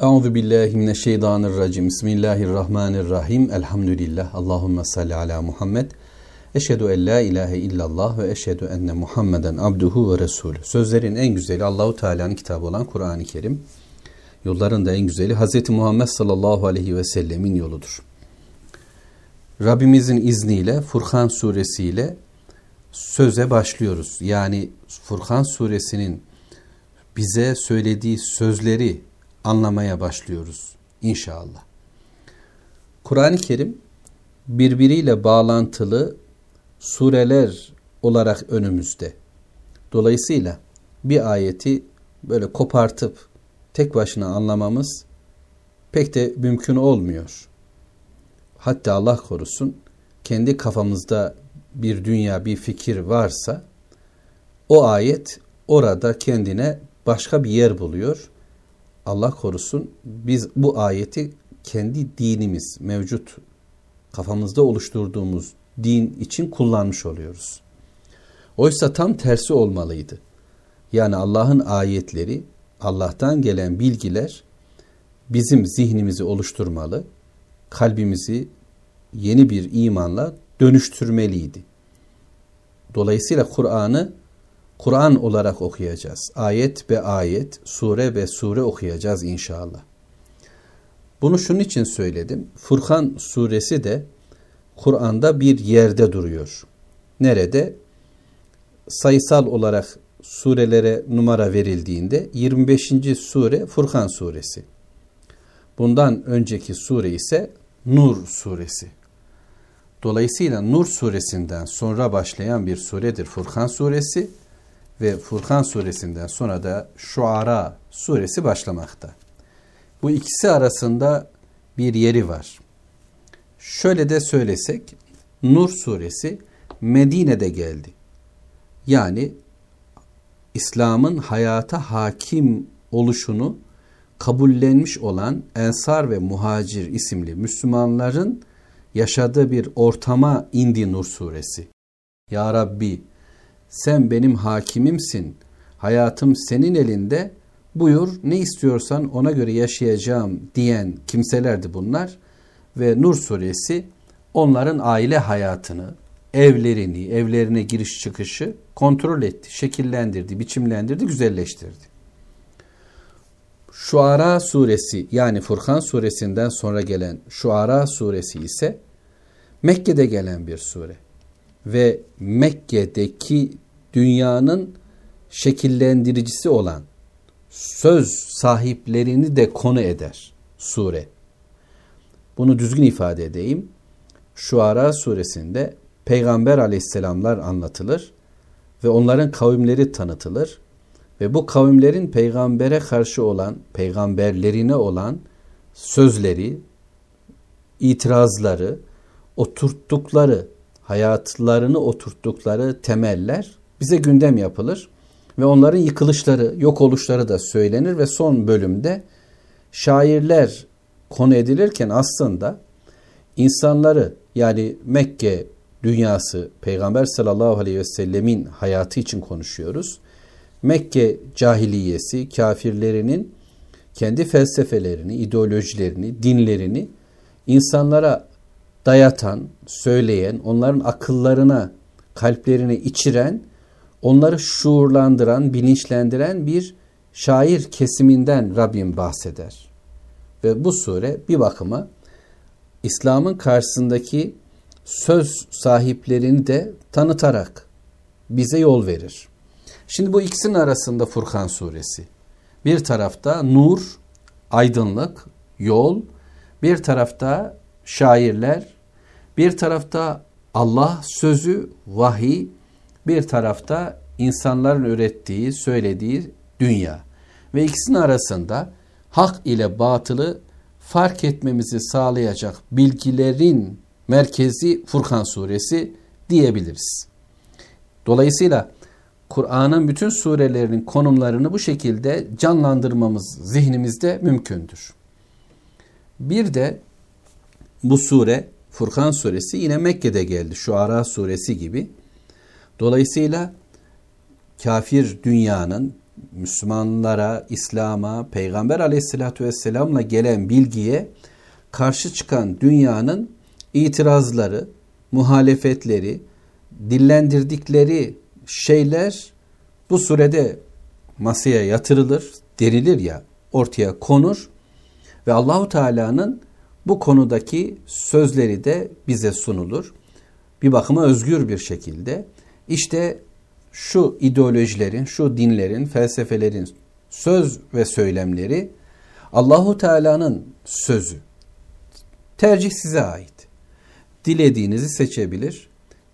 Euzu billahi mineşşeytanirracim. Bismillahirrahmanirrahim. Elhamdülillah. Allahumme salli ala Muhammed. Eşhedü en la ilahe illallah ve eşhedü enne Muhammeden abduhu ve resulü. Sözlerin en güzeli Allahu Teala'nın kitabı olan Kur'an-ı Kerim. Yolların da en güzeli Hz. Muhammed sallallahu aleyhi ve sellemin yoludur. Rabbimizin izniyle Furkan suresiyle söze başlıyoruz. Yani Furkan suresinin bize söylediği sözleri anlamaya başlıyoruz inşallah. Kur'an-ı Kerim birbiriyle bağlantılı sureler olarak önümüzde. Dolayısıyla bir ayeti böyle kopartıp tek başına anlamamız pek de mümkün olmuyor. Hatta Allah korusun kendi kafamızda bir dünya, bir fikir varsa o ayet orada kendine başka bir yer buluyor Allah korusun biz bu ayeti kendi dinimiz mevcut kafamızda oluşturduğumuz din için kullanmış oluyoruz. Oysa tam tersi olmalıydı. Yani Allah'ın ayetleri, Allah'tan gelen bilgiler bizim zihnimizi oluşturmalı, kalbimizi yeni bir imanla dönüştürmeliydi. Dolayısıyla Kur'an'ı Kur'an olarak okuyacağız. Ayet be ayet, sure be sure okuyacağız inşallah. Bunu şunun için söyledim. Furkan suresi de Kur'an'da bir yerde duruyor. Nerede? Sayısal olarak surelere numara verildiğinde 25. sure Furkan suresi. Bundan önceki sure ise Nur suresi. Dolayısıyla Nur suresinden sonra başlayan bir suredir Furkan suresi ve Furkan suresinden sonra da Şuara suresi başlamakta. Bu ikisi arasında bir yeri var. Şöyle de söylesek Nur suresi Medine'de geldi. Yani İslam'ın hayata hakim oluşunu kabullenmiş olan Ensar ve Muhacir isimli Müslümanların yaşadığı bir ortama indi Nur suresi. Ya Rabbi sen benim hakimimsin, hayatım senin elinde, buyur ne istiyorsan ona göre yaşayacağım diyen kimselerdi bunlar. Ve Nur suresi onların aile hayatını, evlerini, evlerine giriş çıkışı kontrol etti, şekillendirdi, biçimlendirdi, güzelleştirdi. Şuara suresi yani Furkan suresinden sonra gelen Şuara suresi ise Mekke'de gelen bir sure. Ve Mekke'deki dünyanın şekillendiricisi olan söz sahiplerini de konu eder sure. Bunu düzgün ifade edeyim. Şuara suresinde peygamber aleyhisselamlar anlatılır ve onların kavimleri tanıtılır ve bu kavimlerin peygambere karşı olan, peygamberlerine olan sözleri, itirazları, oturttukları, hayatlarını oturttukları temeller bize gündem yapılır ve onların yıkılışları, yok oluşları da söylenir ve son bölümde şairler konu edilirken aslında insanları yani Mekke dünyası Peygamber sallallahu aleyhi ve sellemin hayatı için konuşuyoruz. Mekke cahiliyesi kafirlerinin kendi felsefelerini, ideolojilerini, dinlerini insanlara dayatan, söyleyen, onların akıllarına, kalplerine içiren onları şuurlandıran, bilinçlendiren bir şair kesiminden Rabbim bahseder. Ve bu sure bir bakıma İslam'ın karşısındaki söz sahiplerini de tanıtarak bize yol verir. Şimdi bu ikisinin arasında Furkan suresi. Bir tarafta nur, aydınlık, yol, bir tarafta şairler, bir tarafta Allah sözü, vahiy, bir tarafta insanların ürettiği, söylediği dünya. Ve ikisinin arasında hak ile batılı fark etmemizi sağlayacak bilgilerin merkezi Furkan suresi diyebiliriz. Dolayısıyla Kur'an'ın bütün surelerinin konumlarını bu şekilde canlandırmamız zihnimizde mümkündür. Bir de bu sure Furkan suresi yine Mekke'de geldi. Şu Ara suresi gibi. Dolayısıyla kafir dünyanın Müslümanlara, İslam'a, Peygamber aleyhissalatü vesselamla gelen bilgiye karşı çıkan dünyanın itirazları, muhalefetleri, dillendirdikleri şeyler bu surede masaya yatırılır, derilir ya, ortaya konur ve Allahu Teala'nın bu konudaki sözleri de bize sunulur. Bir bakıma özgür bir şekilde. İşte şu ideolojilerin, şu dinlerin, felsefelerin söz ve söylemleri Allahu Teala'nın sözü. Tercih size ait. Dilediğinizi seçebilir,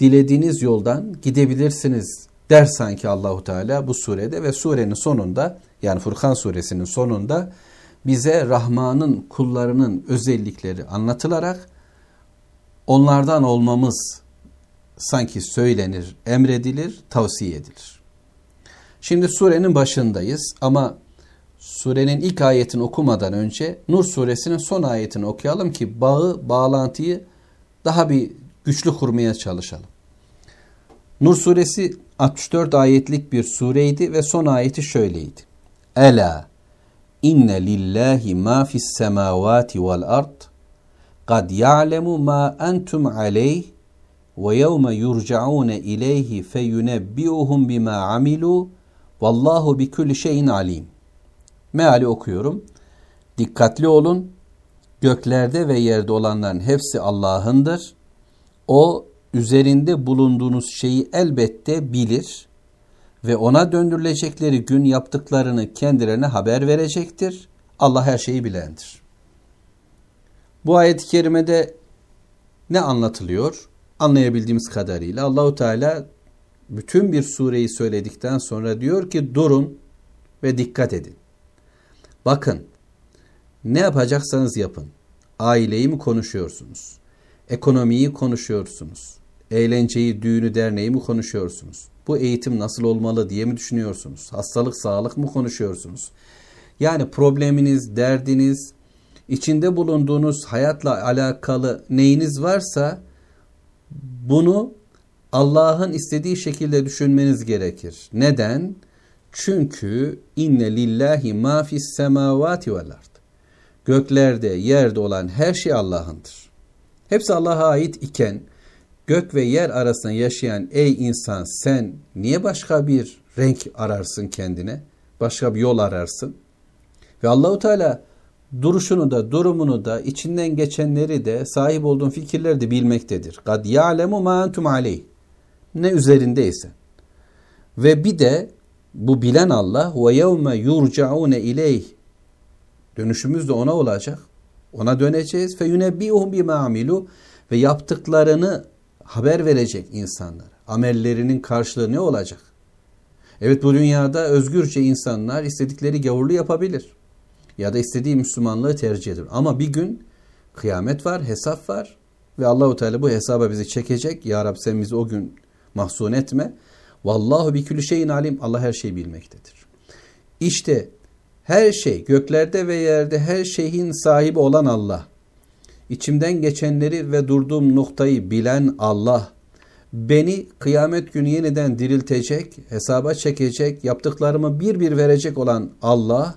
dilediğiniz yoldan gidebilirsiniz der sanki Allahu Teala bu surede ve surenin sonunda yani Furkan suresinin sonunda bize Rahman'ın kullarının özellikleri anlatılarak onlardan olmamız sanki söylenir, emredilir, tavsiye edilir. Şimdi surenin başındayız ama surenin ilk ayetini okumadan önce Nur suresinin son ayetini okuyalım ki bağı, bağlantıyı daha bir güçlü kurmaya çalışalım. Nur suresi 64 ayetlik bir sureydi ve son ayeti şöyleydi. Ela inne lillahi ma fis semavati vel ard kad ya'lemu ma entum aleyh yurcaune ileyhi feyunebbiuhum bima amilu vallahu bi kulli şeyin alim. Meali okuyorum. Dikkatli olun. Göklerde ve yerde olanların hepsi Allah'ındır. O üzerinde bulunduğunuz şeyi elbette bilir ve ona döndürülecekleri gün yaptıklarını kendilerine haber verecektir. Allah her şeyi bilendir. Bu ayet-i kerimede ne anlatılıyor? Anlayabildiğimiz kadarıyla Allahu Teala bütün bir sureyi söyledikten sonra diyor ki durun ve dikkat edin. Bakın ne yapacaksanız yapın. Aileyi mi konuşuyorsunuz? Ekonomiyi konuşuyorsunuz? Eğlenceyi, düğünü, derneği mi konuşuyorsunuz? Bu eğitim nasıl olmalı diye mi düşünüyorsunuz? Hastalık, sağlık mı konuşuyorsunuz? Yani probleminiz, derdiniz, içinde bulunduğunuz hayatla alakalı neyiniz varsa bunu Allah'ın istediği şekilde düşünmeniz gerekir. Neden? Çünkü inne lillahi ma fis semavati vel ard. Göklerde, yerde olan her şey Allah'ındır. Hepsi Allah'a ait iken gök ve yer arasında yaşayan ey insan sen niye başka bir renk ararsın kendine? Başka bir yol ararsın? Ve Allahu Teala duruşunu da durumunu da içinden geçenleri de sahip olduğun fikirleri de bilmektedir. Kad ya'lemu ma entum aleyh. Ne üzerindeysen. Ve bir de bu bilen Allah ve yevme yurcaune ileyh. Dönüşümüz de ona olacak. Ona döneceğiz. Fe yunebbiuhum bima amilu ve yaptıklarını haber verecek insanlar. Amellerinin karşılığı ne olacak? Evet bu dünyada özgürce insanlar istedikleri gavurlu yapabilir. Ya da istediği Müslümanlığı tercih eder. Ama bir gün kıyamet var, hesap var ve Allahu Teala bu hesaba bizi çekecek. Ya Rab sen bizi o gün mahzun etme. Vallahu bi külli şeyin alim. Allah her şeyi bilmektedir. İşte her şey göklerde ve yerde her şeyin sahibi olan Allah. İçimden geçenleri ve durduğum noktayı bilen Allah. Beni kıyamet günü yeniden diriltecek, hesaba çekecek, yaptıklarımı bir bir verecek olan Allah.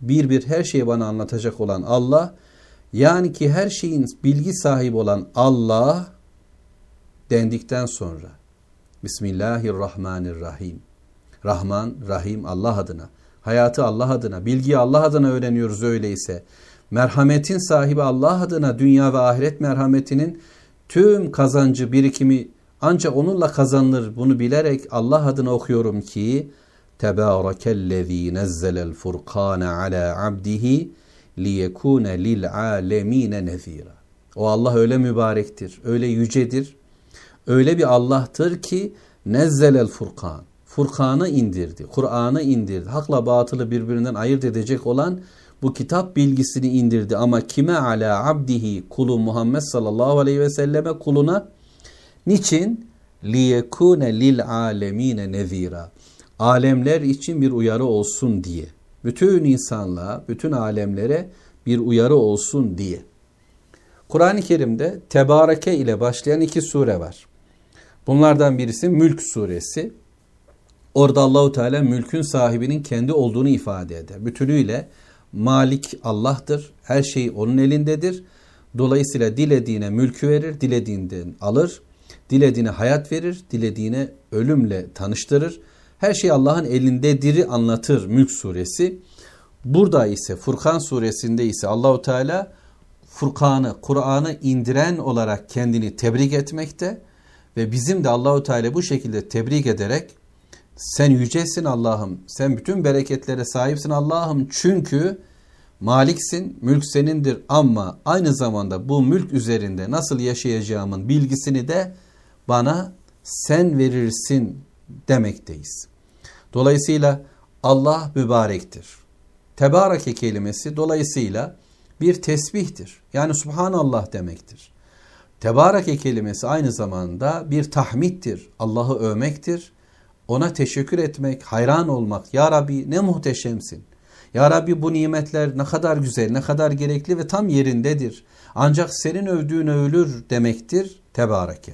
Bir bir her şeyi bana anlatacak olan Allah. Yani ki her şeyin bilgi sahibi olan Allah dendikten sonra Bismillahirrahmanirrahim. Rahman, Rahim Allah adına. Hayatı Allah adına, bilgiyi Allah adına öğreniyoruz öyleyse. Merhametin sahibi Allah adına dünya ve ahiret merhametinin tüm kazancı, birikimi ancak onunla kazanılır. Bunu bilerek Allah adına okuyorum ki Tebârekellezî nezzelel furkâne alâ abdihi liyekûne lil âlemîne nezîrâ. O Allah öyle mübarektir, öyle yücedir, öyle bir Allah'tır ki nezzelel furkan. Furkan'ı indirdi, Kur'an'ı indirdi. Hakla batılı birbirinden ayırt edecek olan bu kitap bilgisini indirdi. Ama kime ala abdihi kulu Muhammed sallallahu aleyhi ve selleme kuluna niçin? liyekune lil alemine nezira. Alemler için bir uyarı olsun diye. Bütün insanlığa, bütün alemlere bir uyarı olsun diye. Kur'an-ı Kerim'de Tebareke ile başlayan iki sure var. Bunlardan birisi Mülk suresi. Orada Allahu Teala mülkün sahibinin kendi olduğunu ifade eder. Bütünüyle Malik Allah'tır. Her şey onun elindedir. Dolayısıyla dilediğine mülkü verir, dilediğinden alır. Dilediğine hayat verir, dilediğine ölümle tanıştırır. Her şey Allah'ın elindedir'i anlatır Mülk suresi. Burada ise Furkan suresinde ise Allahu Teala Furkan'ı, Kur'an'ı indiren olarak kendini tebrik etmekte ve bizim de Allahu Teala bu şekilde tebrik ederek sen yücesin Allah'ım, sen bütün bereketlere sahipsin Allah'ım çünkü maliksin, mülk senindir ama aynı zamanda bu mülk üzerinde nasıl yaşayacağımın bilgisini de bana sen verirsin demekteyiz. Dolayısıyla Allah mübarektir. Tebareke kelimesi dolayısıyla bir tesbihtir. Yani Subhanallah demektir. Tebareke kelimesi aynı zamanda bir tahmittir. Allah'ı övmektir. Ona teşekkür etmek, hayran olmak. Ya Rabbi ne muhteşemsin. Ya Rabbi bu nimetler ne kadar güzel, ne kadar gerekli ve tam yerindedir. Ancak senin övdüğün övülür demektir tebareke.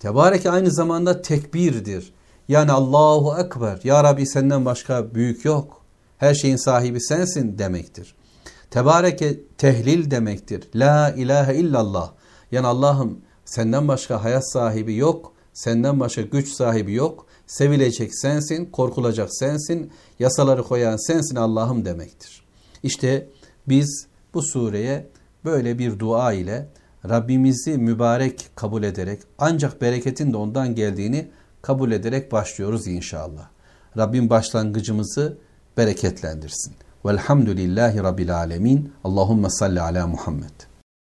Tebareke aynı zamanda tekbirdir. Yani Allahu Ekber. Ya Rabbi senden başka büyük yok. Her şeyin sahibi sensin demektir. Tebareke tehlil demektir. La ilahe illallah. Yani Allah'ım senden başka hayat sahibi yok. Senden başka güç sahibi yok. Sevilecek sensin, korkulacak sensin, yasaları koyan sensin Allah'ım demektir. İşte biz bu sureye böyle bir dua ile Rabbimizi mübarek kabul ederek ancak bereketin de ondan geldiğini kabul ederek başlıyoruz inşallah. Rabbim başlangıcımızı bereketlendirsin. Velhamdülillahi Rabbil Alemin. Allahümme salli ala Muhammed.